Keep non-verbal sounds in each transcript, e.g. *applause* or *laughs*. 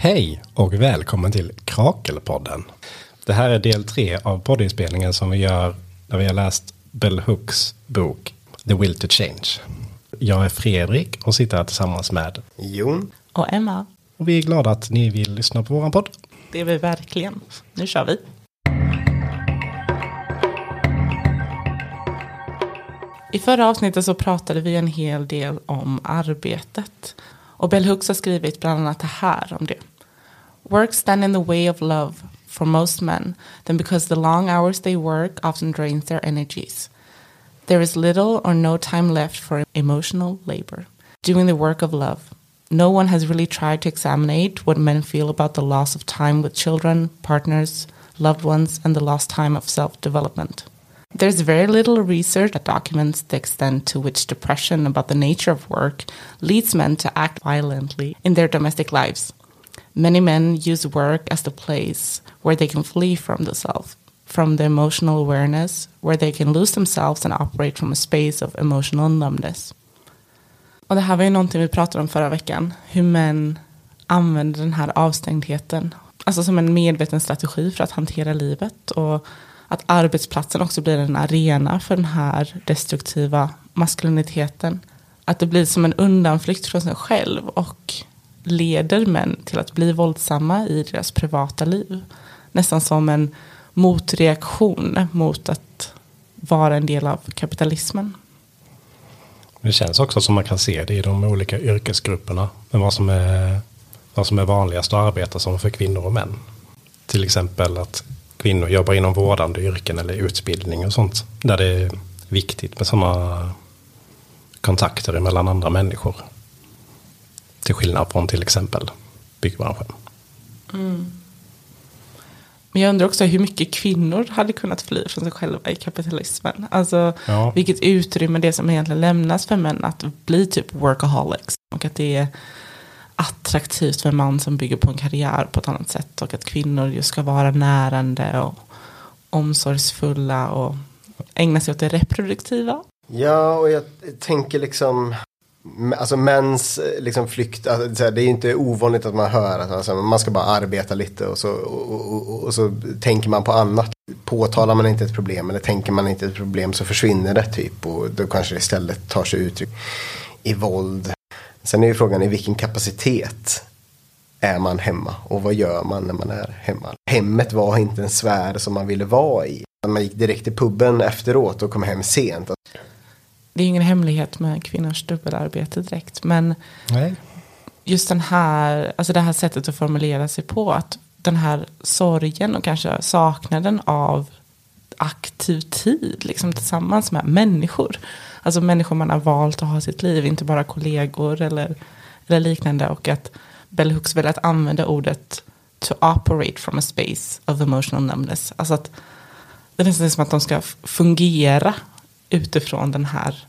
Hej och välkommen till Krakelpodden. Det här är del tre av poddinspelningen som vi gör när vi har läst Bell Hooks bok The Will to Change. Jag är Fredrik och sitter här tillsammans med Jon. Och Emma. och vi är glada att ni vill lyssna på våran podd. Det är vi verkligen. Nu kör vi. I förra avsnittet så pratade vi en hel del om arbetet. Och Bell Hooks har skrivit bland annat det här om det. Work stand in the way of love for most men, then because the long hours they work often drains their energies. There is little or no time left for emotional labor. Doing the work of love. No one has really tried to examine what men feel about the loss of time with children, partners, loved ones, and the lost time of self development. There's very little research that documents the extent to which depression about the nature of work leads men to act violently in their domestic lives. Many men use work as the place where they can flee from the self, from the emotional awareness, where they can lose themselves and operate from a space of emotional numbness. Och det här var ju någonting vi pratade om förra veckan. Hur män använder den här avstängdheten. Alltså som en medveten strategi för att hantera livet. Och att arbetsplatsen också blir en arena för den här destruktiva maskuliniteten. Att det blir som en undanflykt från sig själv och leder män till att bli våldsamma i deras privata liv. Nästan som en motreaktion mot att vara en del av kapitalismen. Det känns också som man kan se det i de olika yrkesgrupperna. Men vad som är, vad som är vanligast att arbeta som för kvinnor och män. Till exempel att kvinnor jobbar inom vårdande yrken eller utbildning och sånt. Där det är viktigt med sådana kontakter mellan andra människor. Till skillnad från till exempel byggbranschen. Men jag undrar också hur mycket kvinnor hade kunnat fly från sig själva i kapitalismen. Alltså Ja. vilket utrymme det som egentligen lämnas för män att bli typ workaholics. Och att det är attraktivt för en man som bygger på en karriär på ett annat sätt. Och att kvinnor just ska vara närande och omsorgsfulla och ägna sig åt det reproduktiva. Ja, och jag tänker liksom Alltså mäns liksom flykt, alltså, det är ju inte ovanligt att man hör att alltså, man ska bara arbeta lite och så, och, och, och så tänker man på annat. Påtalar man inte ett problem eller tänker man inte ett problem så försvinner det typ och då kanske det istället tar sig uttryck i våld. Sen är ju frågan i vilken kapacitet är man hemma och vad gör man när man är hemma. Hemmet var inte en sfär som man ville vara i. Man gick direkt till puben efteråt och kom hem sent. Det är ingen hemlighet med kvinnors dubbelarbete direkt. Men Nej. just den här, alltså det här sättet att formulera sig på. Att den här sorgen och kanske saknaden av aktiv tid liksom, tillsammans med människor. Alltså människor man har valt att ha sitt liv, inte bara kollegor eller, eller liknande. Och att Bell Hooks att använda ordet to operate from a space of emotional numbness. Alltså att det är nästan som att de ska fungera utifrån den här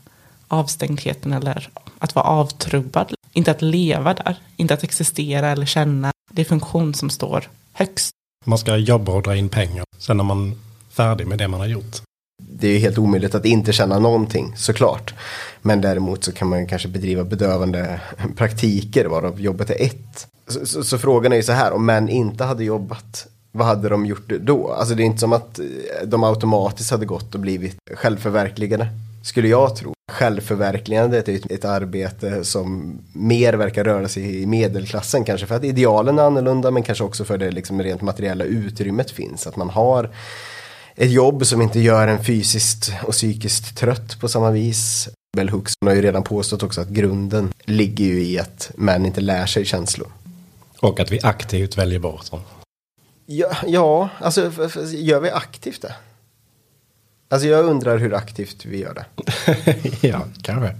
avstängdheten eller att vara avtrubbad. Inte att leva där, inte att existera eller känna. Det är funktion som står högst. Man ska jobba och dra in pengar. Sen är man färdig med det man har gjort det är ju helt omöjligt att inte känna någonting såklart. Men däremot så kan man ju kanske bedriva bedövande *laughs* praktiker varav jobbet är ett. Så, så, så frågan är ju så här, om män inte hade jobbat, vad hade de gjort då? Alltså det är inte som att eh, de automatiskt hade gått och blivit självförverkligade, skulle jag tro. Självförverkligandet är ju ett, ett arbete som mer verkar röra sig i medelklassen, kanske för att idealen är annorlunda, men kanske också för det liksom rent materiella utrymmet finns. Att man har ett jobb som inte gör en fysiskt och psykiskt trött på samma vis. Bell Hooks har ju redan påstått också att grunden ligger ju i att män inte lär sig känslor. Och att vi aktivt väljer bort dem. Ja, ja alltså gör vi aktivt det? Alltså jag undrar hur aktivt vi gör det. *laughs* ja, kanske.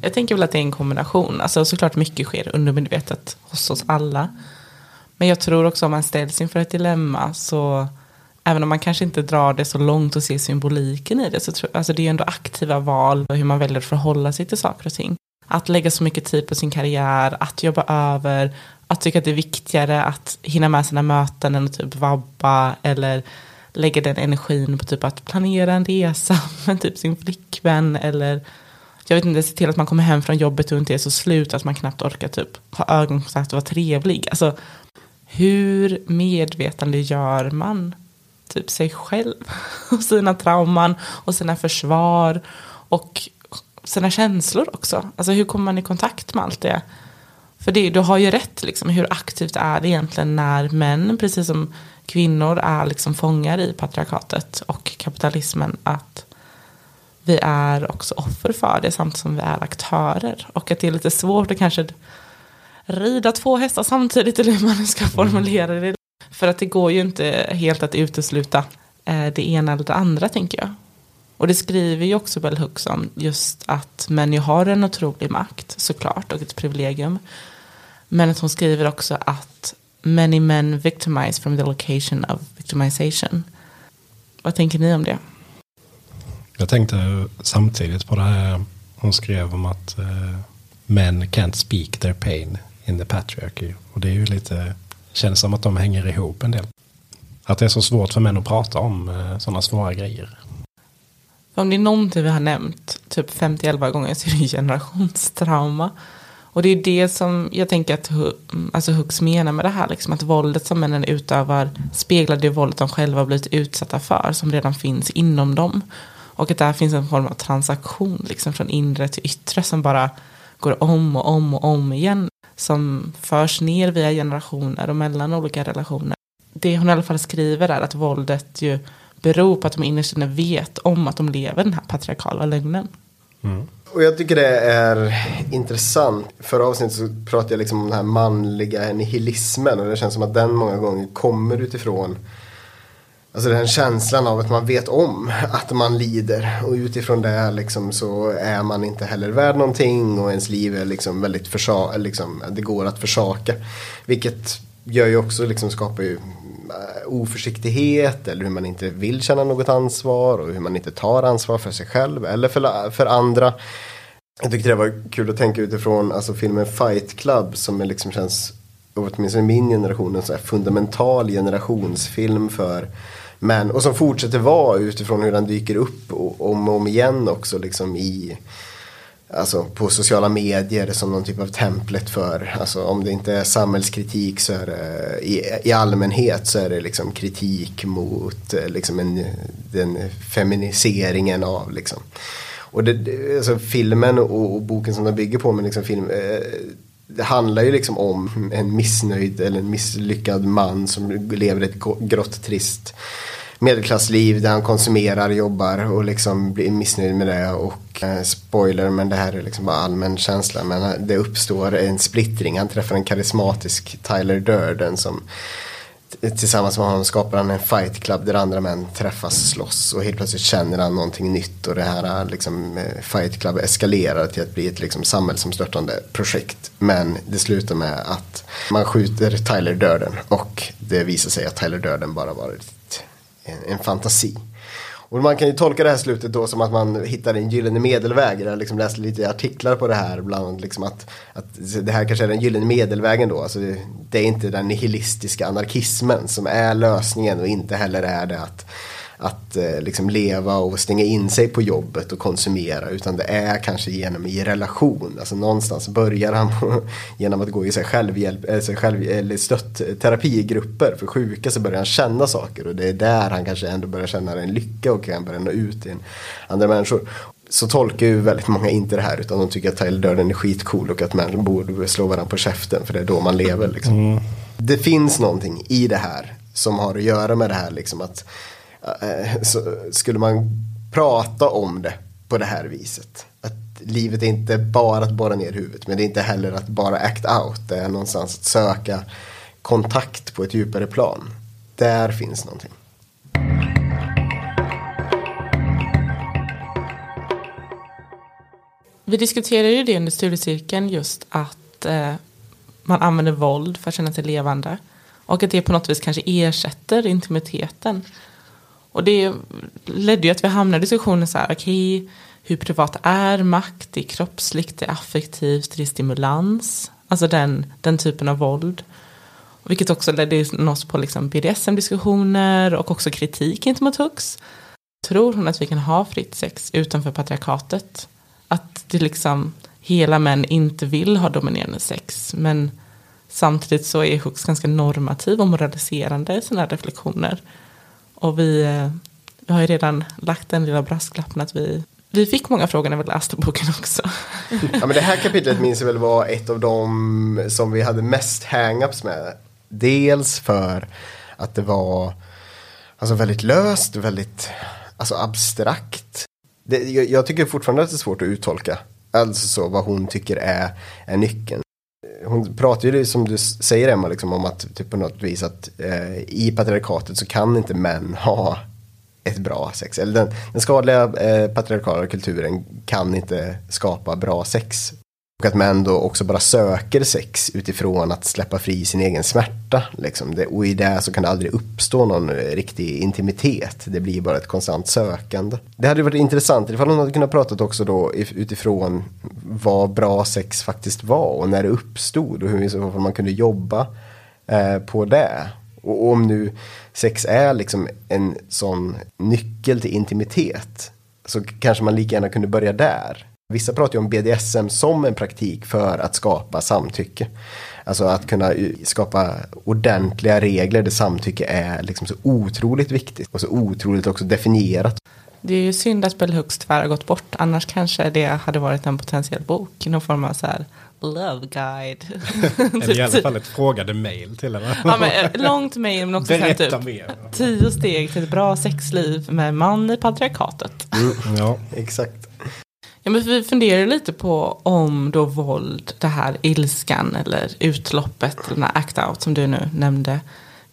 Jag tänker väl att det är en kombination. Alltså såklart mycket sker undermedvetet hos oss alla. Men jag tror också om man ställs inför ett dilemma så även om man kanske inte drar det så långt och ser symboliken i det så tror alltså det är ju ändå aktiva val och hur man väljer att förhålla sig till saker och ting. Att lägga så mycket tid på sin karriär, att jobba över, att tycka att det är viktigare att hinna med sina möten än att typ vabba eller lägga den energin på typ att planera en resa *laughs* med typ sin flickvän eller jag vet inte, se till att man kommer hem från jobbet och inte är så slut att man knappt orkar typ ha ögonkontakt och vara trevlig. Alltså, hur medvetande gör man typ sig själv *laughs* och sina trauman och sina försvar och sina känslor också. Alltså hur kommer man i kontakt med allt det? För det, du har ju rätt, liksom, hur aktivt är det egentligen när män, precis som kvinnor, är liksom fångar i patriarkatet och kapitalismen, att vi är också offer för det samtidigt som vi är aktörer. Och att det är lite svårt att kanske rida två hästar samtidigt, eller hur man ska formulera det. För att det går ju inte helt att utesluta eh, det ena eller det andra, tänker jag. Och det skriver ju också Bell Hooks om just att män ju har en otrolig makt såklart och ett privilegium. Men att hon skriver också att many men victimize from the location of victimization. Vad tänker ni om det? Jag tänkte samtidigt på det här hon skrev om att uh, men can't speak their pain in the patriarchy. Och det är ju lite, känns som att de hänger ihop en del. Att det är så svårt för män att prata om eh, sådana svåra grejer. Om det är någonting vi har nämnt typ 50-11 gånger så är det generationstrauma. Och det är det som jag tänker att alltså Hooks menar med det här. Liksom, att våldet som männen utövar speglar det våldet de själva har blivit utsatta för. Som redan finns inom dem. Och att där finns en form av transaktion liksom, från inre till yttre. Som bara går om och om och om igen. Som förs ner via generationer och mellan olika relationer. Det hon i alla fall skriver är att våldet ju beror på att de innerst inne vet om att de lever den här patriarkala lögnen. Mm. Och jag tycker det är intressant. Förra avsnittet så pratade jag liksom om den här manliga nihilismen och det känns som att den många gånger kommer utifrån Alltså den känslan av att man vet om att man lider och utifrån det liksom så är man inte heller värd någonting och ens liv är liksom väldigt försa liksom, det går att försaka. Vilket gör ju också liksom skapar ju eh, oförsiktighet eller hur man inte vill känna något ansvar och hur man inte tar ansvar för sig själv eller för, för andra. Jag tyckte det var kul att tänka utifrån alltså, filmen Fight Club som liksom känns, åtminstone min generation, en fundamental generationsfilm för men, och som fortsätter vara utifrån hur den dyker upp om och om igen också liksom i alltså på sociala medier som någon typ av templet för, alltså om det inte är samhällskritik så är det i, i allmänhet så är det liksom kritik mot eh, liksom en, den feminiseringen av liksom. Och det, alltså filmen och, och, boken som den bygger på, men liksom film, eh, det handlar ju liksom om en missnöjd eller en misslyckad man som lever ett grått trist medelklassliv där han konsumerar, jobbar och liksom blir missnöjd med det. Och eh, spoiler, men det här är liksom bara allmän känsla. Men det uppstår en splittring. Han träffar en karismatisk Tyler Durden som tillsammans med honom skapar han en fight club där andra män träffas, slåss och helt plötsligt känner han någonting nytt och det här eh, liksom, eh, fight club eskalerar till att bli ett liksom, samhällsomstörtande projekt. Men det slutar med att man skjuter Tyler Durden och det visar sig att Tyler Durden bara varit en, en fantasi. Och man kan ju tolka det här slutet då som att man hittar en gyllene medelväg. Jag har liksom läst lite artiklar på det här. Bland liksom att, att det här kanske är den gyllene medelvägen då. Alltså det, det är inte den nihilistiska anarkismen som är lösningen och inte heller är det att att eh, liksom leva och stänga in sig på jobbet och konsumera utan det är kanske genom i relation. Alltså någonstans börjar han *laughs* genom att gå i sig självhjälp, sig själv, eller stötterapigrupper för sjuka så börjar han känna saker och det är där han kanske ändå börjar känna en lycka och kan börja nå ut till andra människor. Så tolkar ju väldigt många inte det här utan de tycker att Tyler Durden är skitcool och att människor borde slå varandra på käften för det är då man lever. Liksom. Mm. Det finns någonting i det här som har att göra med det här liksom att Eh, skulle man prata om det på det här viset. Att livet är inte bara att borra ner huvudet men det är inte heller att bara act out. Det är någonstans att söka kontakt på ett djupare plan. Där finns någonting. Vi diskuterade ju det under studiecirkeln just att eh, man använder våld för att känna sig levande. Och att det på något vis kanske ersätter intimiteten. Och det ledde ju att vi hamnade i diskussionen så här, okej, okay, hur privat är makt? Det är kroppsligt, det är affektivt, det är stimulans. Alltså den, den typen av våld. Vilket också ledde oss på liksom BDSM-diskussioner och också kritik gentemot Hux. Tror hon att vi kan ha fritt sex utanför patriarkatet? Att det liksom hela män inte vill ha dominerande sex. Men samtidigt så är Hux ganska normativ och moraliserande i sina reflektioner. Och vi, eh, vi har ju redan lagt den lilla brasklappen att vi, vi fick många frågor när vi läste boken också. *laughs* Ja, men det här kapitlet minns jag väl var ett av de som vi hade mest hang-ups med. Dels för att det var alltså, väldigt löst, väldigt alltså, abstrakt. Det, jag, jag tycker fortfarande att det är svårt att uttolka. Alltså så vad hon tycker är, är nyckeln. Hon pratar ju som du säger Emma liksom, om att typ på något vis att eh, i patriarkatet så kan inte män *laughs* ha ett bra sex. Eller den, den skadliga eh, patriarkala kulturen kan inte skapa bra sex. Och att män då också bara söker sex utifrån att släppa fri sin egen smärta. Liksom. Det, och i det så kan det aldrig uppstå någon eh, riktig intimitet. Det blir bara ett konstant sökande. Det hade varit intressant ifall hon hade kunnat prata också då utifrån vad bra sex faktiskt var och när det uppstod och hur man kunde jobba eh, på det. Och om nu sex är liksom en sån nyckel till intimitet så kanske man lika gärna kunde börja där. Vissa pratar ju om BDSM som en praktik för att skapa samtycke. Alltså att kunna skapa ordentliga regler där samtycke är liksom så otroligt viktigt och så otroligt också definierat. Det är ju synd att Bell Hooks tyvärr har gått bort. Annars kanske det hade varit en potentiell bok. Någon form av så här love guide. *laughs* Eller i alla fall ett frågade mail till henne. ja, men, eh, långt mail men också Berätta typ, mer. tio steg till ett bra sexliv med man i patriarkatet. Mm, Ja, exakt. Ja, men vi funderar lite på om då våld, det här ilskan eller utloppet, den här act out som du nu nämnde.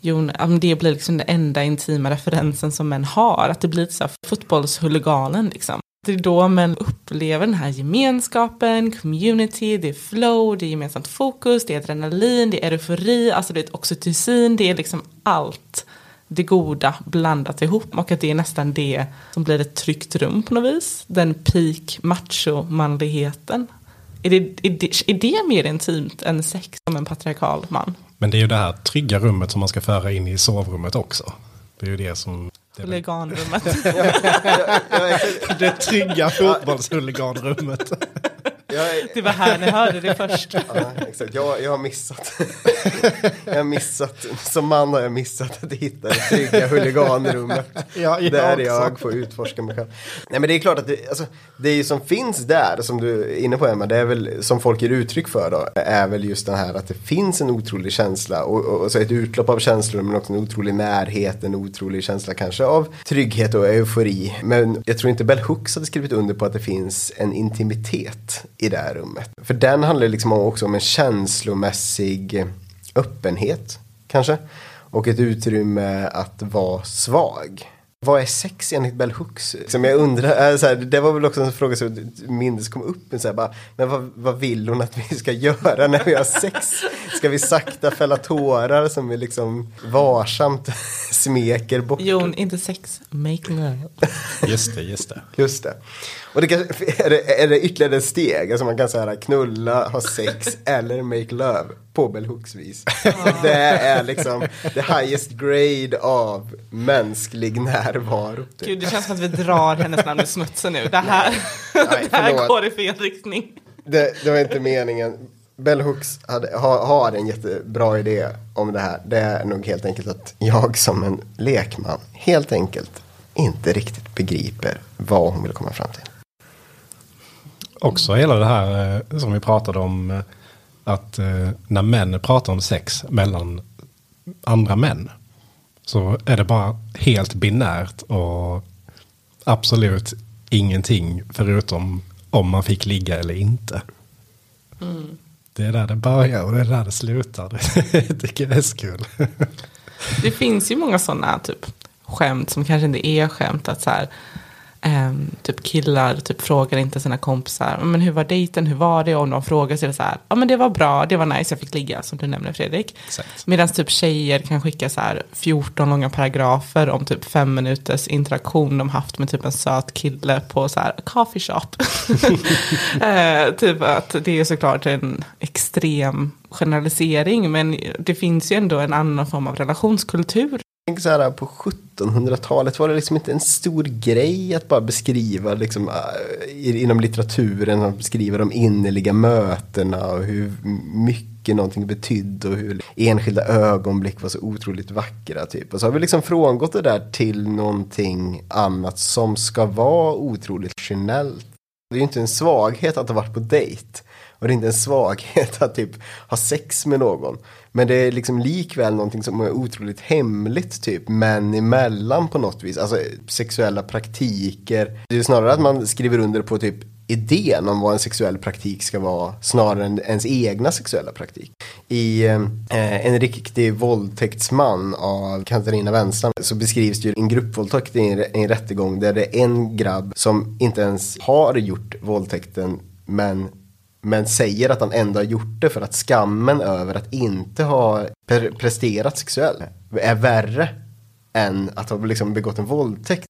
Jon, om det blir liksom den enda intima referensen som män har. Att det blir så här fotbollshuliganen liksom. Det är då män upplever den här gemenskapen, community, det är flow, det är gemensamt fokus, det är adrenalin, det är eufori, alltså det är oxytocin, det är liksom allt det goda blandat ihop och att det är nästan det som blir ett tryggt rum på något vis. Den peak macho-manligheten. Är det, är, det, är det mer intimt än sex som en patriarkal man? men det är ju det här trygga rummet som man ska föra in i sovrummet också. Det är ju det som... Det, Huliganrummet. *laughs* *laughs* det trygga fotbollshuliganrummet. Jag, är- Det var här ni hörde det först. ja, exakt. Jag, jag har missat. jag har missat. Som man har jag missat att hitta det trygga huliganrummet. Ja, jag där också. jag får utforska mig själv. Nej men det är klart att det, alltså, det som finns där, som du är inne på Emma, det är väl som folk ger uttryck för då, är väl just den här att det finns en otrolig känsla och, och, och så ett utlopp av känslor men också en otrolig närhet, en otrolig känsla kanske av trygghet och eufori. Men jag tror inte Bell Hooks hade skrivit under på att det finns en intimitet i det här rummet. För den handlar liksom också om en känslomässig öppenhet kanske. Och ett utrymme att vara svag. Vad är sex enligt Bell Hooks? Som jag undrar, äh, så här, det var väl också en fråga som minns kom upp. Så här, bara, men vad, vad vill hon att vi ska göra när vi har sex? Ska vi sakta fälla tårar som vi liksom varsamt smeker bort? Jon, inte sex, make love. Just det, just det. Just det. Och det kan, *laughs* är, det, är det ytterligare ett steg? Alltså man kan säga knulla, ha sex *laughs* eller make love på Bell Hooks vis. Det är liksom the highest grade av mänsklig närvaro. typ. Gud, det känns som att vi drar hennes namn i smutsen nu. Det här, Nej, *laughs* det här går i fel riktning. Det, det var inte meningen. Bell Hooks hade, har, har en jättebra idé om det här. Det är nog helt enkelt att jag som en lekman helt enkelt inte riktigt begriper vad hon vill komma fram till. Också hela det här eh, som vi pratade om. eh, Att eh, när män pratar om sex mellan andra män. Så är det bara helt binärt och absolut ingenting förutom om man fick ligga eller inte. Det är där det börjar och det är där det slutar. *laughs* Det tycker jag är så kul. Det finns ju många sådana typ skämt som kanske inte är skämt. Att så här, ehm, typ killar typ frågar inte sina kompisar. Men hur var dejten? Hur var det? Och om de frågar så är det så här. Ja men det var bra. Det var nice. Jag fick ligga. Som du nämner Fredrik. Medan typ tjejer kan skicka så här 14 långa paragrafer om typ fem minuters interaktion de haft med typ en söt kille på så här coffee shop. *laughs* eh, typ att det är såklart en extrem generalisering men det finns ju ändå en annan form av relationskultur tänker så här, på 1700-talet var det liksom inte en stor grej att bara beskriva liksom, äh, inom litteraturen, att beskriva de innerliga mötena och hur mycket någonting betydde och hur enskilda ögonblick var så otroligt vackra. Typ. Och så har vi liksom frångått det där till någonting annat som ska vara otroligt generellt. Det är ju inte en svaghet att ha varit på dejt. Och det är inte en svaghet att typ ha sex med någon. Men det är liksom likväl någonting som är otroligt hemligt typ män emellan på något vis. Alltså sexuella praktiker. Det är snarare att man skriver under på typ idén om vad en sexuell praktik ska vara snarare än ens egna sexuella praktik. I eh, En riktig våldtäktsman av Katarina Wenstam så beskrivs det ju en gruppvåldtäkt i en, en rättegång där det är en grabb som inte ens har gjort våldtäkten men men säger att han ändå har gjort det för att skammen över att inte ha pre presterat sexuellt är värre än att ha liksom begått en våldtäkt.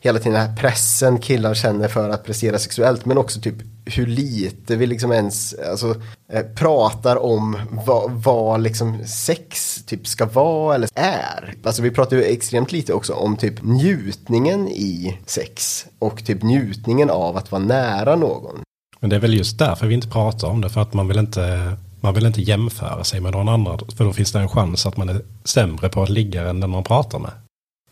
Hela tiden den här pressen killar känner för att prestera sexuellt men också typ hur lite vi liksom ens alltså, eh, pratar om vad, vad liksom sex typ ska vara eller är. Alltså vi pratar ju extremt lite också om typ njutningen i sex och typ njutningen av att vara nära någon. Men det är väl just därför vi inte pratar om det. För att man vill inte, man vill inte jämföra sig med någon annan. För då finns det en chans att man är sämre på att ligga än den man pratar med.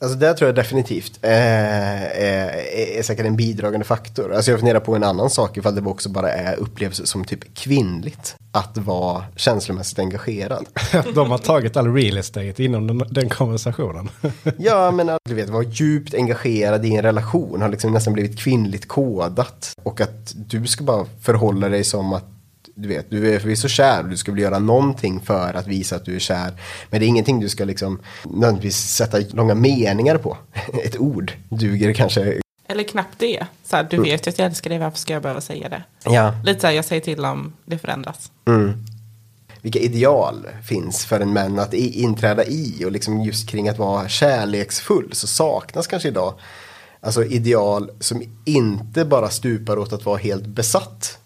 Alltså det tror jag definitivt eh, är, är säkert en bidragande faktor. Alltså jag funderar på en annan sak ifall det också bara är upplevs som typ kvinnligt att vara känslomässigt engagerad. *laughs* De har tagit all real estate inom den, den konversationen. *laughs* ja, men att du vet, vara djupt engagerad i en relation har liksom nästan blivit kvinnligt kodat. Och att du ska bara förhålla dig som att du vet, du är förvisso kär och du ska vilja göra någonting för att visa att du är kär. Men det är ingenting du ska liksom nödvändigtvis sätta långa meningar på. *laughs* Ett ord duger kanske. Eller knappt det. Så här, du mm. vet ju att jag älskar dig, varför ska jag behöva säga det? Ja. Lite så här, jag säger till om det förändras. Mm. Vilka ideal finns för en män att inträda i och liksom just kring att vara kärleksfull så saknas kanske idag Alltså ideal som inte bara stupar åt att vara helt besatt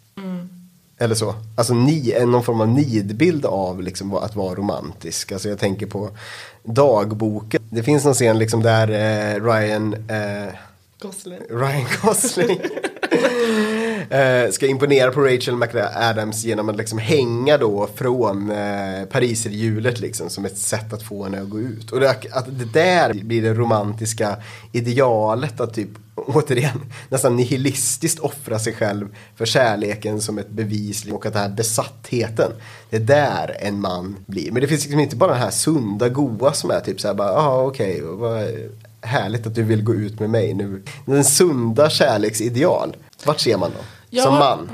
eller så. Alltså ni, någon form av nidbild av liksom, att vara romantisk. Alltså jag tänker på dagboken. Det finns någon scen liksom där eh, Ryan eh, Gosling. Ryan Gosling *laughs* eh, ska imponera på Rachel McAdams genom att liksom hänga då från eh, pariserhjulet liksom som ett sätt att få henne att gå ut. Och det, att det där blir det romantiska idealet att typ *laughs* återigen nästan nihilistiskt offra sig själv för kärleken som ett bevis liksom, och att den här besattheten det är där en man blir. Men det finns liksom inte bara den här sunda goa som är typ så här bara, ja ah, okej, okay, härligt att du vill gå ut med mig nu. Den sunda kärleksideal, vart ser man då? Ja, som man?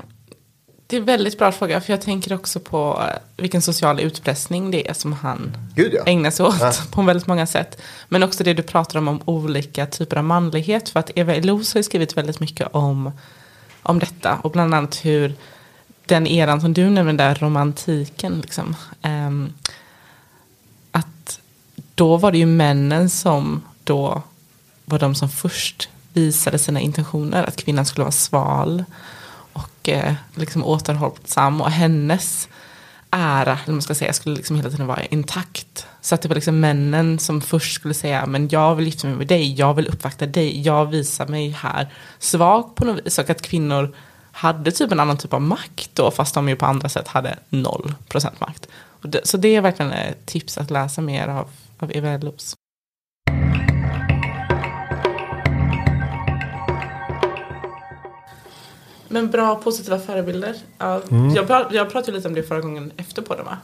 Det är en väldigt bra fråga, för jag tänker också på eh, vilken social utpressning det är som han Gud, ja. ägnar sig åt ja. *laughs* på väldigt många sätt. Men också det du pratar om, om olika typer av manlighet. För att Eva Elos har skrivit väldigt mycket om, om detta. Och bland annat hur den eran som du nämnde där, romantiken. Liksom, um, att då var det ju männen som då var de som först visade sina intentioner. Att kvinnan skulle vara sval och eh, liksom återhållsam. Och hennes ära, eller man ska säga, skulle liksom hela tiden vara intakt. Så att det var liksom männen som först skulle säga, men jag vill gifta mig med dig, jag vill uppvakta dig, jag visar mig här svag på något vis. Och att kvinnor hade typ en annan typ av makt då, fast de ju på andra sätt hade noll procent makt. Det, så det är verkligen ett tips att läsa mer av, av Eva Ellos. Men bra positiva förebilder. Ja, mm. jag, prat, jag pratade lite om det förra gången efter på det va?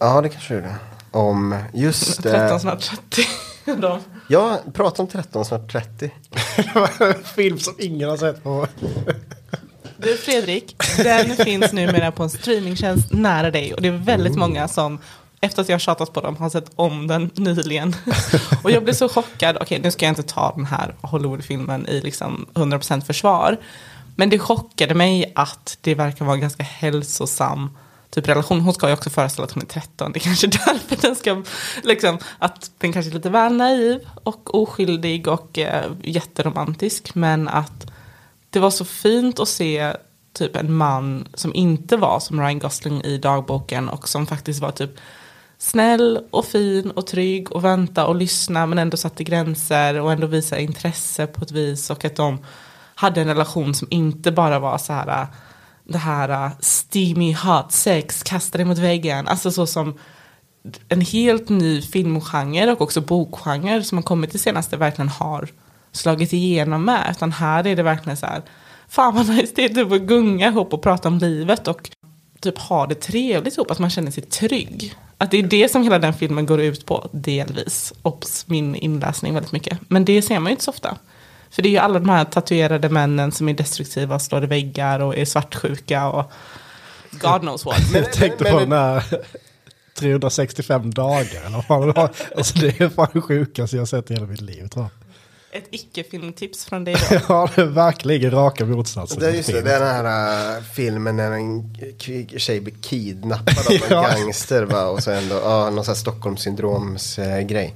Ja det kanske du gjorde. Om just... 13 snart 30. *laughs* De. Ja, prata om 13 snart 30. det var en film som ingen har sett på. Du Fredrik, den finns numera på en streamingtjänst nära dig. Och det är väldigt mm. många som efter att jag tjatat på dem har sett om den nyligen. *laughs* och jag blev så chockad. Okej, nu ska jag inte ta den här Hollywoodfilmen i liksom 100% försvar. Men det chockade mig att det verkar vara en ganska hälsosam typ relation. Hon ska ju också föreställa att hon är 13. Det är kanske *laughs* därför den ska, liksom, att den kanske är lite väl naiv och oskyldig och eh, jätteromantisk. Men att det var så fint att se typ en man som inte var som Ryan Gosling i dagboken och som faktiskt var typ snäll och fin och trygg och vänta och lyssna men ändå satte gränser och ändå visa intresse på ett vis och att de hade en relation som inte bara var så här äh, det här äh, steamy hot sex, kasta dig mot väggen, alltså så som en helt ny filmgenre och också bokgenre som har kommit det senaste verkligen har slagit igenom med. Utan här är det verkligen så här, fan vad nice det är typ att gunga ihop och prata om livet och typ ha det trevligt ihop, att man känner sig trygg. Att det är det som hela den filmen går ut på, delvis. Ops, min inläsning väldigt mycket. Men det ser man ju inte så ofta. För det är ju alla de här tatuerade männen som är destruktiva och slår i väggar och är svartsjuka och God knows what. *laughs* Jag tänkte på den här *laughs* 365 dagar. Eller vad det var. *laughs* Alltså det är fan sjukaste jag har sett i hela mitt liv tror jag. Ett icke-filmtips från dig då. Ja, det är verkligen raka motsatsen. Det är just det, det är den här uh, filmen när en tjej blir kidnappad av en Ja. gangster va? och så ändå, ja, någon sån här Stockholmssyndroms uh, grej.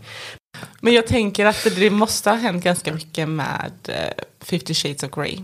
Men jag tänker att det, måste ha hänt ganska mycket med uh, 50 shades of Grey.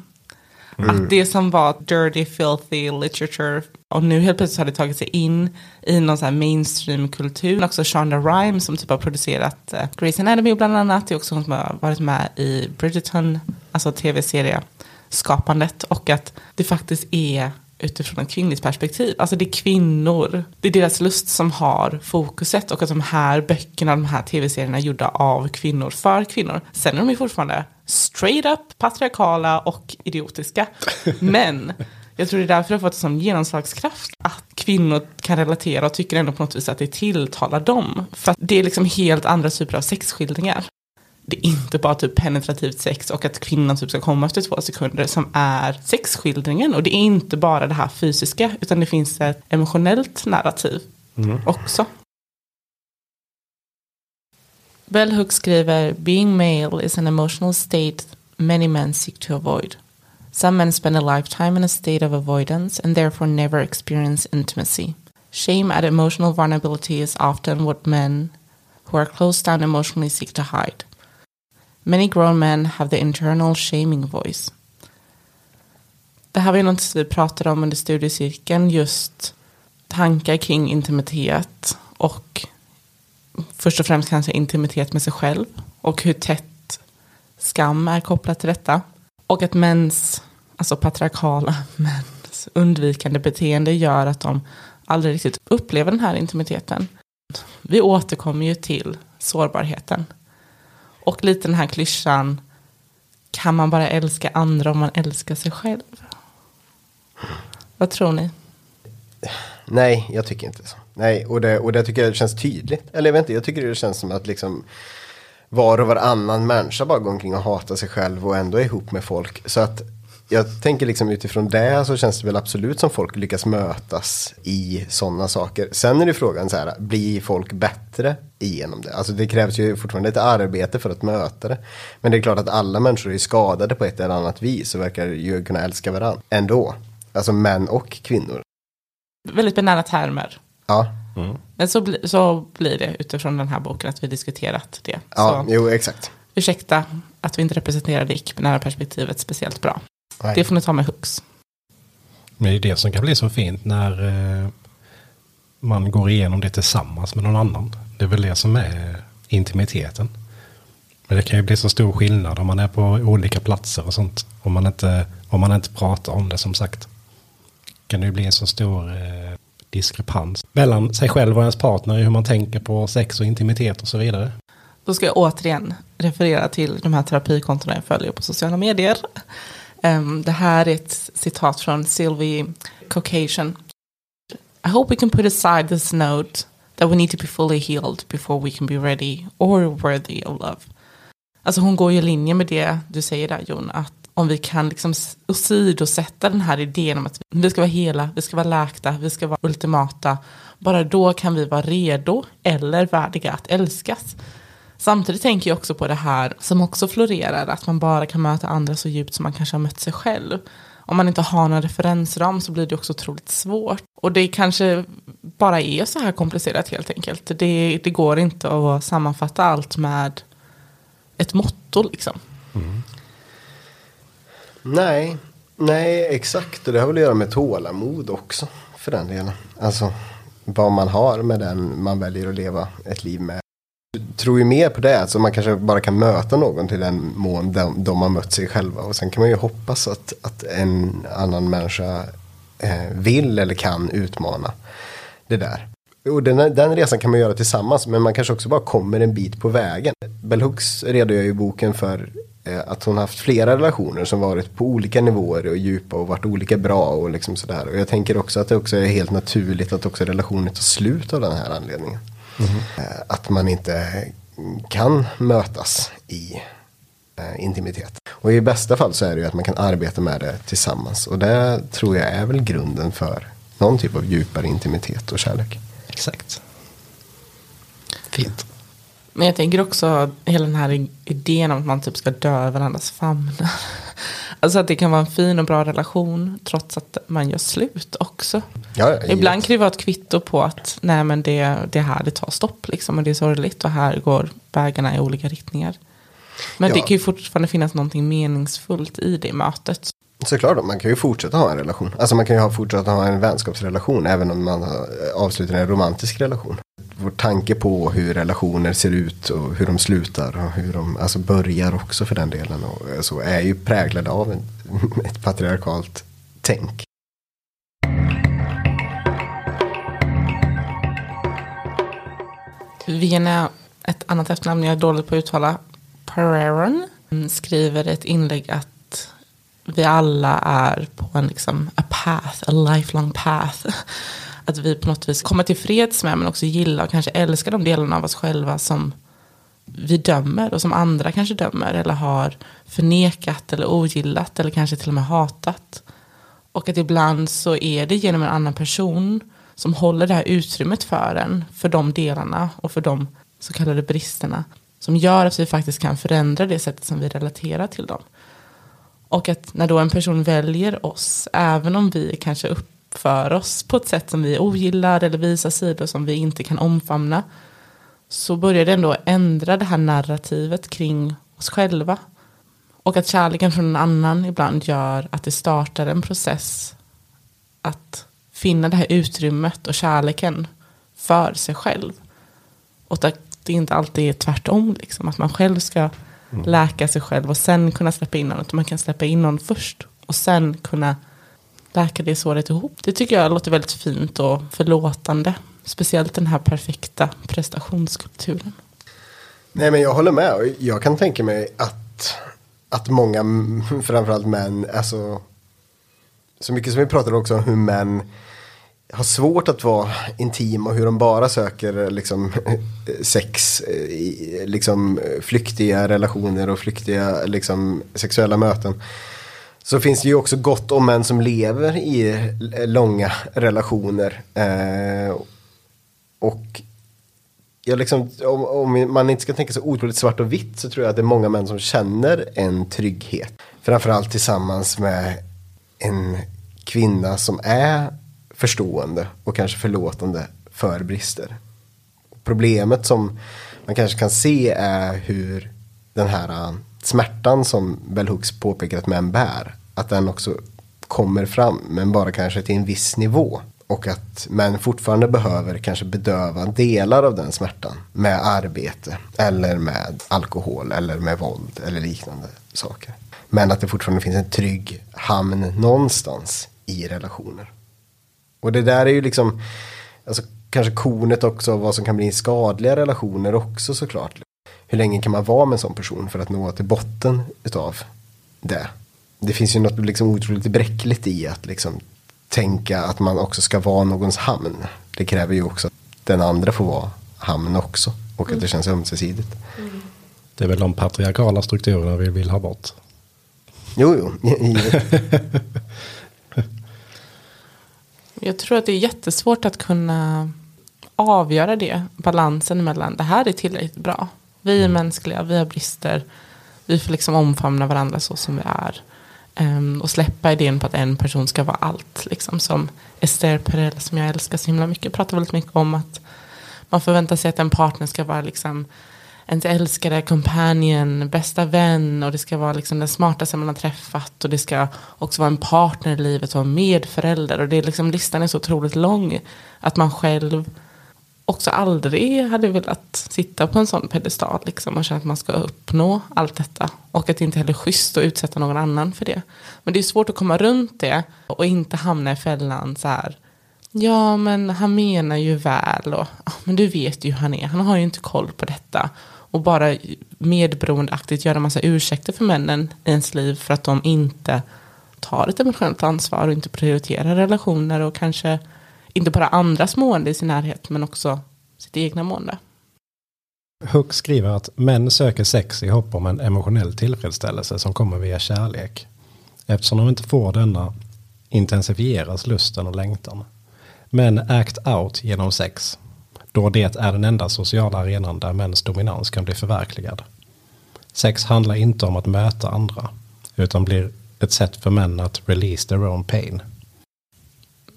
Att det som var dirty, filthy literature och nu helt plötsligt har det tagit sig in i någon sån här mainstream-kultur. Också Shonda Rhimes som typ har producerat uh, Grey's Anatomy bland annat. Det är också hon som har varit med i Bridgerton, alltså tv-serie skapandet. Och att det faktiskt är utifrån ett kvinnligt perspektiv. Alltså det är kvinnor, det är deras lust som har fokuset och att de här böckerna, de här tv-serierna är gjorda av kvinnor för kvinnor. Sen är de ju fortfarande straight up patriarkala och idiotiska. *laughs* Men jag tror det är därför det har fått en sån genomslagskraft att kvinnor kan relatera och tycker ändå på något vis att det tilltalar dem. För att det är liksom helt andra typer av sexskildringar det är inte bara typ penetrativt sex och att kvinnan typ ska komma efter två sekunder som är sexskildringen. Och det är inte bara det här fysiska utan det finns ett emotionellt narrativ också. Bell Hooks skriver Being male is an emotional state many men seek to avoid. Some men spend a lifetime in a state of avoidance and therefore never experience intimacy. Shame at emotional vulnerability is often what men who are closed down emotionally seek to hide. Many grown men have the internal shaming voice. Det här var ju något vi pratade om under studiecirkeln, just tankar kring intimitet och först och främst kanske intimitet med sig själv och hur tätt skam är kopplat till detta. Och att mäns, alltså patriarkala *laughs* mäns undvikande beteende gör att de aldrig riktigt upplever den här intimiteten. Vi återkommer ju till sårbarheten. Och lite den här klyschan, kan man bara älska andra om man älskar sig själv? Vad tror ni? Nej, jag tycker inte så. Nej, och det, och det tycker jag känns tydligt. Eller jag vet inte, jag tycker det känns som att liksom var och varannan människa bara går omkring och hatar sig själv och ändå är ihop med folk. Så att jag tänker liksom utifrån det så känns det väl absolut som folk lyckas mötas i sådana saker. Sen är det frågan så här, blir folk bättre igenom det? Alltså det krävs ju fortfarande ett arbete för att möta det. Men det är klart att alla människor är skadade på ett eller annat vis och verkar ju kunna älska varandra ändå. Alltså män och kvinnor. Väldigt benära termer. Ja, Men så, bli, så blir det utifrån den här boken att vi diskuterat det. ja så jo exakt. ursäkta att vi inte representerar det icke-binära perspektivet speciellt bra. Nej. Det får ni ta med hooks. Men det är det som kan bli så fint när eh, man går igenom det tillsammans med någon annan. Det är väl det som är intimiteten. Men det kan ju bli så stor skillnad om man är på olika platser och sånt. Om man inte, om man inte pratar om det som sagt. Kan det ju bli en så stor eh, diskrepans mellan sig själv och ens partner i hur man tänker på sex och intimitet och så vidare. Då ska jag återigen referera till de här terapikontona jag följer på sociala medier. Um, det här är ett citat från Sylvie Caucasian. I hope we can put aside this note that we need to be fully healed before we can be ready or worthy of love. Alltså hon går ju i linje med det du säger där Jon, att om vi kan liksom åsidosätta den här idén om att vi ska vara hela, vi ska vara läkta, vi ska vara ultimata, bara då kan vi vara redo eller värdiga att älskas. Samtidigt tänker jag också på det här som också florerar, att man bara kan möta andra så djupt som man kanske har mött sig själv. Om man inte har någon referensram så blir det också otroligt svårt. Och det kanske bara är så här komplicerat helt enkelt. Det, det går inte att sammanfatta allt med ett motto liksom. Mm. Nej, nej exakt. Och det har väl att göra med tålamod också. För den delen. Alltså, vad man har med den man väljer att leva ett liv med. Tror ju mer på det, alltså man kanske bara kan möta någon till den mån de, de har mött sig själva. Och sen kan man ju hoppas att, att en annan människa eh, vill eller kan utmana det där. Och den, den resan kan man göra tillsammans men man kanske också bara kommer en bit på vägen. Bell Hooks redogör ju i boken för eh, att hon haft flera relationer som varit på olika nivåer och djupa och varit olika bra och liksom sådär. Och jag tänker också att det också är helt naturligt att också relationer tar slut av den här anledningen. Mm. Att man inte kan mötas i eh, intimitet. Och i bästa fall så är det ju att man kan arbeta med det tillsammans. Och det tror jag är väl grunden för någon typ av djupare intimitet och kärlek. Exakt. Fint. Men jag tänker också hela den här idén om att man typ ska dö i varandras famnar. *laughs* Alltså att det kan vara en fin och bra relation trots att man gör slut också. Ja, Ibland kan det vara ett kvitto på att nej men det, det här det tar stopp liksom och det är sorgligt och här går vägarna i olika riktningar. Men ja. det kan ju fortfarande finnas någonting meningsfullt i det mötet. Såklart, man kan ju fortsätta ha en relation. Alltså man kan ju fortsätta ha en vänskapsrelation även om man avslutar en romantisk relation. Vår tanke på hur relationer ser ut och hur de slutar och hur de alltså börjar också för den delen. Och så är ju präglade av en, *laughs* ett patriarkalt tänk. Vienna, ett annat efternamn jag är dålig på att uttala, Pereron, mm, skriver ett inlägg att vi alla är på en liksom, a path, a lifelong path. *laughs* Att vi på något vis kommer till freds med men också gillar och kanske älskar de delarna av oss själva som vi dömer och som andra kanske dömer eller har förnekat eller ogillat eller kanske till och med hatat. Och att ibland så är det genom en annan person som håller det här utrymmet för en, för de delarna och för de så kallade bristerna som gör att vi faktiskt kan förändra det sättet som vi relaterar till dem. Och att när då en person väljer oss, även om vi kanske uppför oss på ett sätt som vi ogillar eller visar sidor som vi inte kan omfamna, så börjar det ändå ändra det här narrativet kring oss själva. Och att kärleken från en annan ibland gör att det startar en process att finna det här utrymmet och kärleken för sig själv. Och att det inte alltid är tvärtom, liksom, att man själv ska Mm. läka sig själv och sen kunna släppa in någon. Utan man kan släppa in någon först och sen kunna läka det såret ihop. Det tycker jag låter väldigt fint och förlåtande. Speciellt den här perfekta prestationskulturen. Nej men jag håller med. Jag kan tänka mig att, att många, *laughs* framförallt män, alltså så mycket som vi pratar också om hur män har svårt att vara intima och hur de bara söker liksom, *laughs* sex, liksom, flyktiga relationer och flyktiga liksom, sexuella möten. Så finns det ju också gott om män som lever i långa relationer. Eh, och jag liksom, om, om, man inte ska tänka så otroligt svart och vitt så tror jag att det är många män som känner en trygghet. Framförallt tillsammans med en kvinna som är förstående och kanske förlåtande för brister. Problemet som man kanske kan se är hur den här smärtan som Bell Hooks påpekar att män bär, att den också kommer fram, men bara kanske till en viss nivå. Och att män fortfarande behöver kanske bedöva delar av den smärtan med arbete eller med alkohol eller med våld eller liknande saker. Men att det fortfarande finns en trygg hamn någonstans i relationer. Och det där är ju liksom, alltså kanske kornet också av vad som kan bli skadliga relationer också såklart. Hur länge kan man vara med en sån person för att nå till botten utav det? Det finns ju något liksom otroligt bräckligt i att liksom tänka att man också ska vara någons hamn. Det kräver ju också att den andra får vara hamn också och att det känns ömsesidigt. Mm. Det är väl de patriarkala strukturerna vi vill ha bort. Jo, jo, *laughs* Jag tror att det är jättesvårt att kunna avgöra det. Balansen mellan det här är tillräckligt bra. Vi är mm. mänskliga, vi har brister. Vi får liksom omfamna varandra så som vi är. Um, och släppa idén på att en person ska vara allt. Liksom, som Esther Perel som jag älskar så himla mycket pratar väldigt mycket om att man förväntar sig att en partner ska vara liksom ens älskade, companion, bästa vän och det ska vara liksom den smartaste man har träffat och det ska också vara en partner i livet och en medförälder och det är liksom, listan är så otroligt lång att man själv också aldrig hade velat sitta på en sån pedestal liksom, och känna att man ska uppnå allt detta. Och att det inte heller är schysst att utsätta någon annan för det. Men det är svårt att komma runt det och inte hamna i fällan så här. Ja, men han menar ju väl och ja, men du vet ju hur han är. Han har ju inte koll på detta. Och bara medberoendeaktigt göra massa ursäkter för männen i ens liv för att de inte tar ett emotionellt ansvar och inte prioriterar relationer och kanske inte bara andras mående i sin närhet men också sitt egna mående. Hook skriver att män söker sex i hopp om en emotionell tillfredsställelse som kommer via kärlek. Eftersom de inte får denna intensifieras lusten och längtan. Män act out genom sex. Då det är den enda sociala arenan där mäns dominans kan bli förverkligad. Sex handlar inte om att möta andra. Utan blir ett sätt för män att release their own pain.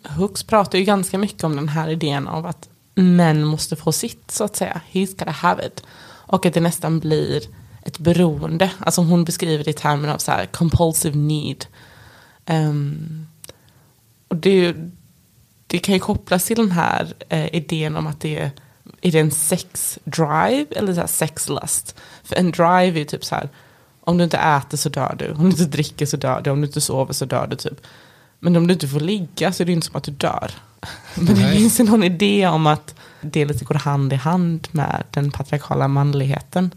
Hooks pratar ju ganska mycket om den här idén av att män måste få sitt så att säga. He's gotta have it. Och att det nästan blir ett beroende. Alltså hon beskriver det i termer av så här compulsive need. Um, och det, det kan ju kopplas till den här eh, idén om att det är, är det en sex drive eller så här sex lust. För en drive är ju typ så här om du inte äter så dör du, om du inte dricker så dör du, om du inte sover så dör du typ. Men om du inte får ligga så är det inte som att du dör. *laughs* Men det Nej. finns ju någon idé om att det lite går hand i hand med den patriarkala manligheten.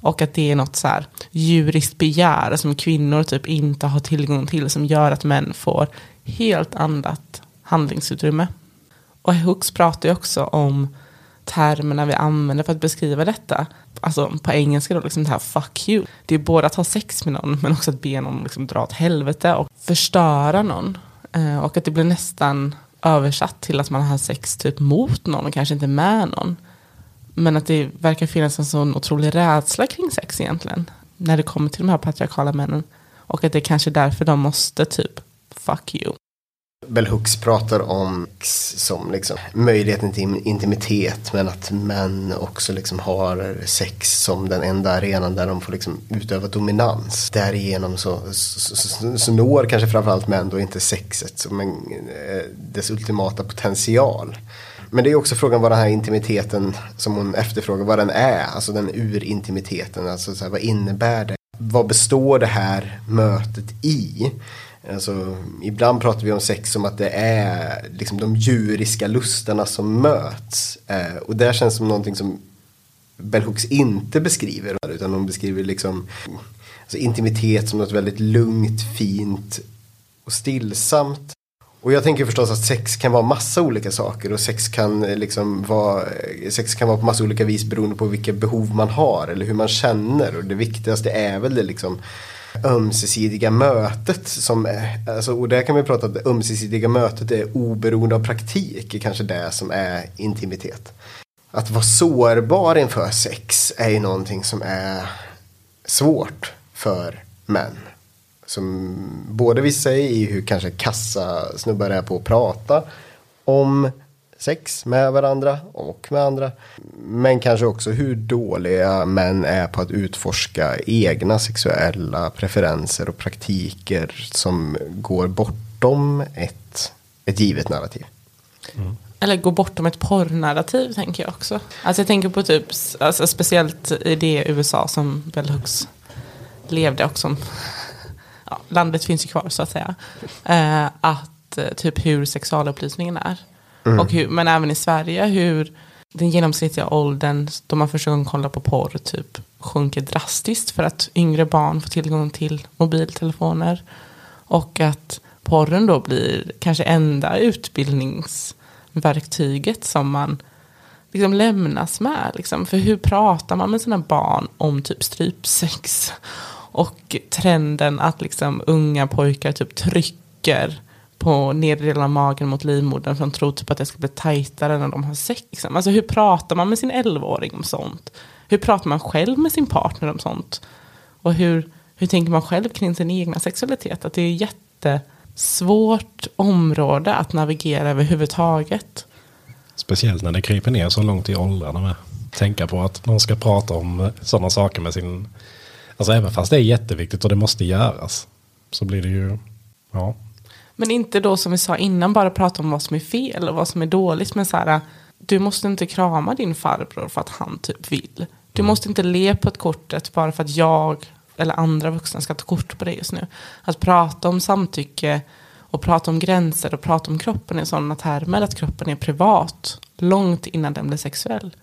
Och att det är något så här djuriskt begär som kvinnor typ inte har tillgång till som gör att män får helt annat handlingsutrymme. Och Hooks pratar ju också om termerna vi använder för att beskriva detta. Alltså på engelska då, liksom det här fuck you. Det är både att ha sex med någon men också att be någon liksom dra åt helvete och förstöra någon. Eh, och att det blir nästan översatt till att man har sex typ mot någon och kanske inte med någon. Men att det verkar finnas en sån otrolig rädsla kring sex egentligen. När det kommer till de här patriarkala männen. Och att det är kanske är därför de måste typ fuck you. Bell Hooks pratar om sex som liksom möjligheten till intimitet men att män också liksom har sex som den enda arenan där de får liksom utöva dominans. Därigenom så, så, så, så når kanske framförallt män då inte sexet som en, eh, dess ultimata potential. Men det är också frågan vad den här intimiteten som hon efterfrågar, vad den är. Alltså den urintimiteten, alltså så här, vad innebär det? Vad består det här mötet i? Alltså, ibland pratar vi om sex som att det är liksom de djuriska lusterna som möts. Eh, och det känns som någonting som Bell Hooks inte beskriver. Utan hon beskriver liksom alltså intimitet som något väldigt lugnt, fint och stillsamt. Och jag tänker förstås att sex kan vara massa olika saker och sex kan, eh, liksom vara, eh, sex kan vara på massa olika vis beroende på vilka behov man har eller hur man känner. Och det viktigaste är väl det liksom ömsesidiga mötet. Som, alltså, och där kan vi prata om att det ömsesidiga mötet är oberoende av praktik. är kanske det som är intimitet. Att vara sårbar inför sex är ju någonting som är svårt för män. Som både visar i hur kanske kassa snubbar är på att prata om sex med varandra och med andra. Men kanske också hur dåliga män är på att utforska egna sexuella preferenser och praktiker som går bortom ett, ett givet narrativ. Mm. Eller går bortom ett porrnarrativ tänker jag också. Alltså jag tänker på typ, alltså speciellt i det USA som Bell Hooks levde och som, ja, landet finns ju kvar så att säga. Eh, att eh, typ hur sexualupplysningen är. Mm. Och hur, men även i Sverige hur den genomsnittliga åldern då man första gången kollar på porr typ sjunker drastiskt för att yngre barn får tillgång till mobiltelefoner. Och att porren då blir kanske enda utbildningsverktyget som man liksom lämnas med. Liksom. För hur pratar man med sina barn om typ strypsex? Och trenden att liksom unga pojkar typ trycker på nedre delen av magen mot livmodern för de tror typ att det ska bli tajtare när de har sex. Liksom. Alltså hur pratar man med sin 11-åring om sånt? Hur pratar man själv med sin partner om sånt? Och hur, hur tänker man själv kring sin egna sexualitet? Att det är ett jättesvårt område att navigera överhuvudtaget. Speciellt när det kryper ner så långt i åldrarna med. tänka på att man ska prata om eh, sådana saker med sin... Alltså även fast det är jätteviktigt och det måste göras. Så blir det ju... Ja. Men inte då som vi sa innan bara prata om vad som är fel och vad som är dåligt. Men så här, du måste inte krama din farbror för att han typ vill. Du måste inte le på ett kortet bara för att jag eller andra vuxna ska ta kort på det just nu. Att prata om samtycke och prata om gränser och prata om kroppen i sådana termer att kroppen är privat långt innan den blir sexuell.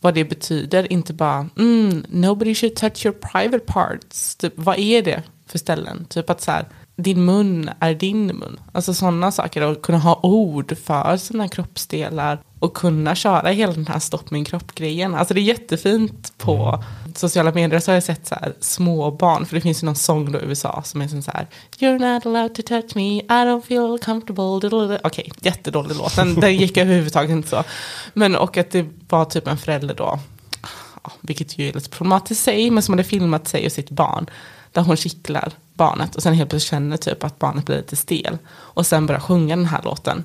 Vad det betyder, inte bara mm, nobody should touch your private parts. Typ, vad är det för ställen? Typ att så här, din mun är din mun. Alltså sådana saker. Och kunna ha ord för sina kroppsdelar. Och kunna köra hela den här stopp min kropp-grejen. Alltså det är jättefint på sociala medier. Så har jag sett så här små barn. För det finns ju någon sång då i USA som är så här. You're not allowed to touch me. I don't feel comfortable. Okej, okay, jättedålig låt. Den, den gick överhuvudtaget inte så. Men och att det var typ en förälder då. Vilket ju är lite problematiskt i sig. Men som hade filmat sig och sitt barn. Där hon kittlar barnet och sen helt plötsligt känner typ att barnet blir lite stel. Och sen börjar sjunga den här låten.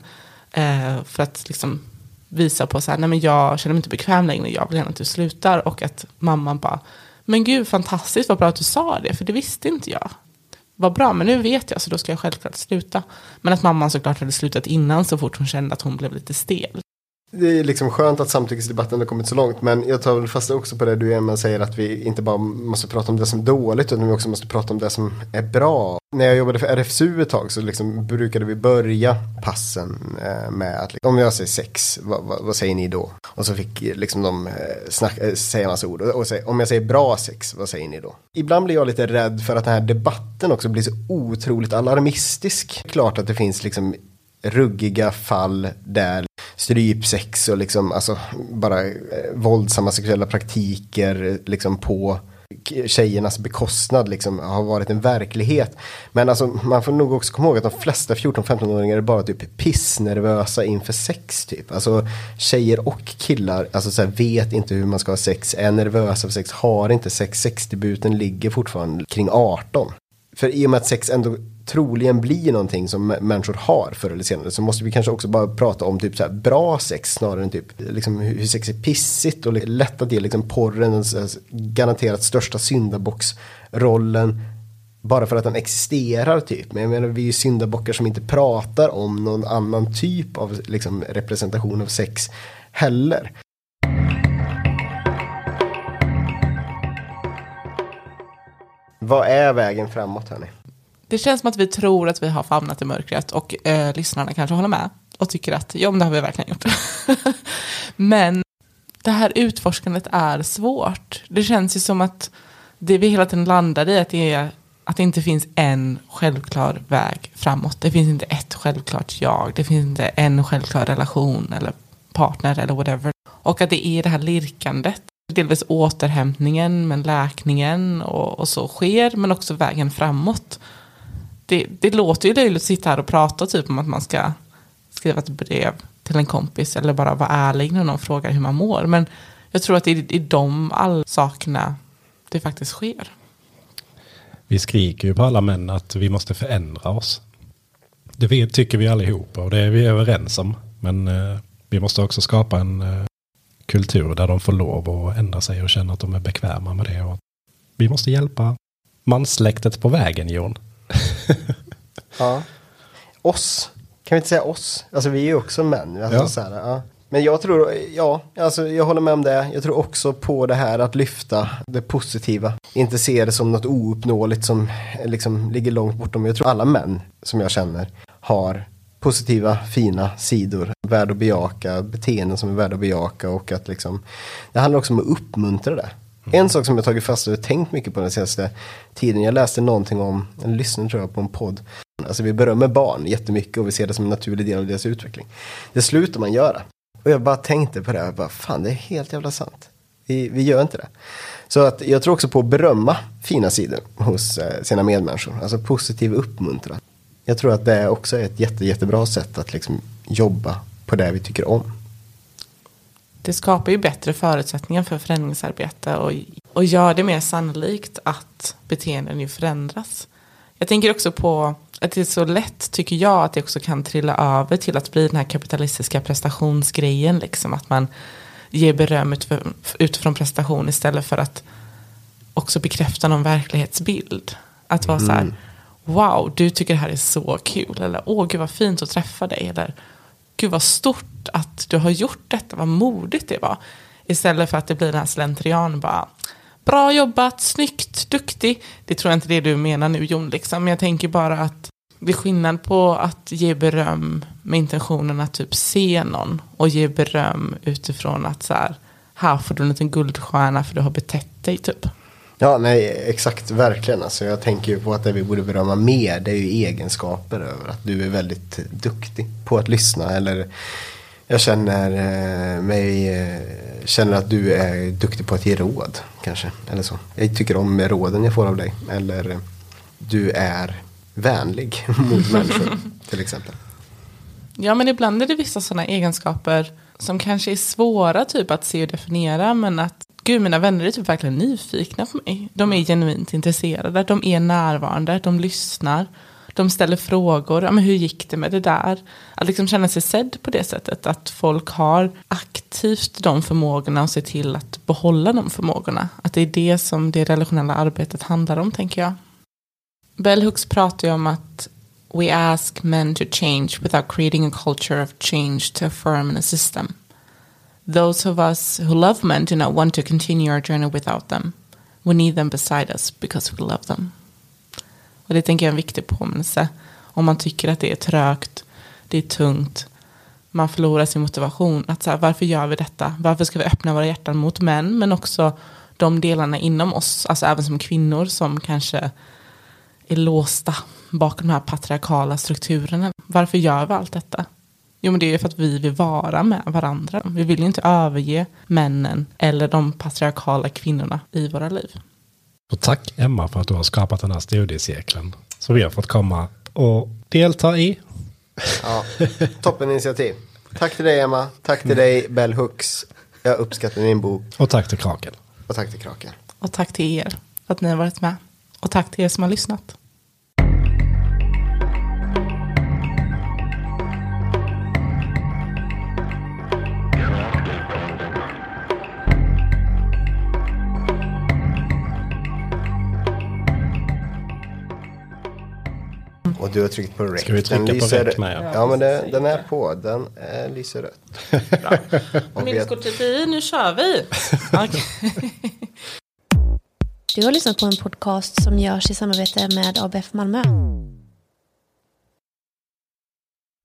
Eh, för att liksom visa på så här, nej men jag känner mig inte bekväm längre, jag vill gärna att du slutar. Och att mamman bara, men gud fantastiskt vad bra att du sa det, för det visste inte jag. Vad bra, men nu vet jag så då ska jag självklart sluta. Men att mamman såklart hade slutat innan så fort hon kände att hon blev lite stel. Det är liksom skönt att samtyckesdebatten har kommit så långt men jag tar väl fast också på det du Emma säger att vi inte bara måste prata om det som är dåligt utan vi också måste prata om det som är bra. När jag jobbade för RFSU ett tag så liksom brukade vi börja passen eh, med att liksom, om jag säger sex, vad, vad, vad, säger ni då? Och så fick liksom de eh, snack, eh, säga massa ord och, och säga, om jag säger bra sex, vad säger ni då? Ibland blir jag lite rädd för att den här debatten också blir så otroligt alarmistisk. Klart att det finns liksom ruggiga fall där strypsex och liksom alltså bara eh, våldsamma sexuella praktiker liksom på tjejernas bekostnad liksom har varit en verklighet. Men alltså man får nog också komma ihåg att de flesta 14-15-åringar är bara typ pissnervösa inför sex typ. Alltså tjejer och killar alltså så här, vet inte hur man ska ha sex, är nervösa för sex, har inte sex, sexdebuten ligger fortfarande kring 18. För i och med att sex ändå troligen blir någonting som människor har förr eller senare så måste vi kanske också bara prata om typ så här bra sex snarare än typ liksom hur sex är pissigt och lätt att ge liksom porren den garanterat största syndabocksrollen bara för att den existerar typ. Men jag menar vi är ju syndabockar som inte pratar om någon annan typ av liksom, representation av sex heller. Vad är vägen framåt hörni? Det känns som att vi tror att vi har famnat i mörkret och eh, lyssnarna kanske håller med och tycker att ja, men det har vi verkligen gjort. *laughs* men det här utforskandet är svårt. Det känns ju som att det vi hela tiden landar i att det, är, att det inte finns en självklar väg framåt. Det finns inte ett självklart jag. Det finns inte en självklar relation eller partner eller whatever. Och att det är det här lirkandet delvis återhämtningen men läkningen och, och, så sker men också vägen framåt det, det låter ju löjligt att sitta här och prata typ om att man ska skriva ett brev till en kompis eller bara vara ärlig när någon frågar hur man mår. Men jag tror att det är i de all sakerna det faktiskt sker. Vi skriker ju på alla män att vi måste förändra oss. Det tycker vi allihopa och det är vi överens om. Men eh, vi måste också skapa en eh, kultur där de får lov att ändra sig och känna att de är bekväma med det. Och vi måste hjälpa manssläktet på vägen, Jon *laughs* ja. Oss. Kan vi inte säga oss? Alltså vi är ju också män. Alltså, ja. Så här, ja. Men jag tror, ja, alltså jag håller med om det. Jag tror också på det här att lyfta det positiva. Inte se det som något ouppnåeligt som liksom ligger långt bortom. Jag tror alla män som jag känner har positiva, fina sidor. Värda att bejaka, beteenden som är värda att bejaka och att liksom. Det handlar också om att uppmuntra det. En sak som jag tagit fast och tänkt mycket på den senaste tiden. Jag läste någonting om, en lyssnare tror jag på en podd. Alltså vi berömmer barn jättemycket och vi ser det som en naturlig del av deras utveckling. Det slutar man göra. Och jag bara tänkte på det, jag bara, fan det är helt jävla sant. Vi, vi gör inte det. Så att jag tror också på att berömma fina sidor hos eh, sina medmänniskor. Alltså positiv uppmuntran. Jag tror att det också är ett jätte, jättebra sätt att liksom jobba på det vi tycker om det skapar ju bättre förutsättningar för förändringsarbete och, och gör det mer sannolikt att beteenden ju förändras. Jag tänker också på att det är så lätt, tycker jag, att det också kan trilla över till att bli den här kapitalistiska prestationsgrejen. Liksom, att man ge beröm utifrån, utifrån prestation istället för att också bekräfta någon verklighetsbild. Att vara så här, wow, du tycker det här är så kul. Eller åh, gud vad fint att träffa dig. Eller gud vad stort att du har gjort detta, vad modigt det var. Istället för att det blir den här slentrian bara, bra jobbat, snyggt, duktig. Det tror jag inte det du menar nu Jon, liksom. men jag tänker bara att det är skillnad på att ge beröm med intentionen att typ se någon och ge beröm utifrån att så här, här får du en liten guldstjärna för du har betett dig typ. Ja, nej, exakt, verkligen. Alltså, jag tänker ju på att det vi borde berömma mer, det är ju egenskaper över att du är väldigt duktig på att lyssna. Eller jag känner eh, mig, eh, känner att du är duktig på att ge råd, kanske. Eller så. Jag tycker om råden jag får av dig. Eller du är vänlig *laughs* mot människor, *laughs* till exempel. Ja, men ibland är det vissa sådana egenskaper som kanske är svåra typ att se och definiera, men att gud, mina vänner är typ verkligen nyfikna på mig. De är genuint intresserade, de är närvarande, de lyssnar, de ställer frågor. Ja, men hur gick det med det där? Att liksom känna sig sedd på det sättet, att folk har aktivt de förmågorna och ser till att behålla de förmågorna. Att det är det som det relationella arbetet handlar om, tänker jag. Bell Hooks pratar ju om att we ask men to change without creating a culture of change to affirm a system. Those of us who love men do not want to continue our journey without them. We need them beside us because we love them. Och det tänker jag är en viktig påminnelse. Om man tycker att det är trögt, det är tungt, man förlorar sin motivation. Att så här, varför gör vi detta? Varför ska vi öppna våra hjärtan mot män? Men också de delarna inom oss, alltså även som kvinnor som kanske är låsta bakom de här patriarkala strukturerna. Varför gör vi allt detta? Jo, men det är för att vi vill vara med varandra. Vi vill ju inte överge männen eller de patriarkala kvinnorna i våra liv. Och tack Emma för att du har skapat den här studiecirkeln. Som vi har fått komma och delta i. Ja, toppen initiativ. Tack till dig Emma, tack till dig Bell Hooks. Jag uppskattar din bok. Och tack till Kraken. Och tack till Kraken. Och tack till er för att ni har varit med. Och tack till er som har lyssnat. Och du har tryckt på rec. Ska vi trycka Den på lyser- rec med, ja? Ja, men den, den är på. Den eh, lyser rött. *laughs* Minneskortet i, nu kör vi. *laughs* Du har lyssnat på en podcast som görs i samarbete med ABF Malmö.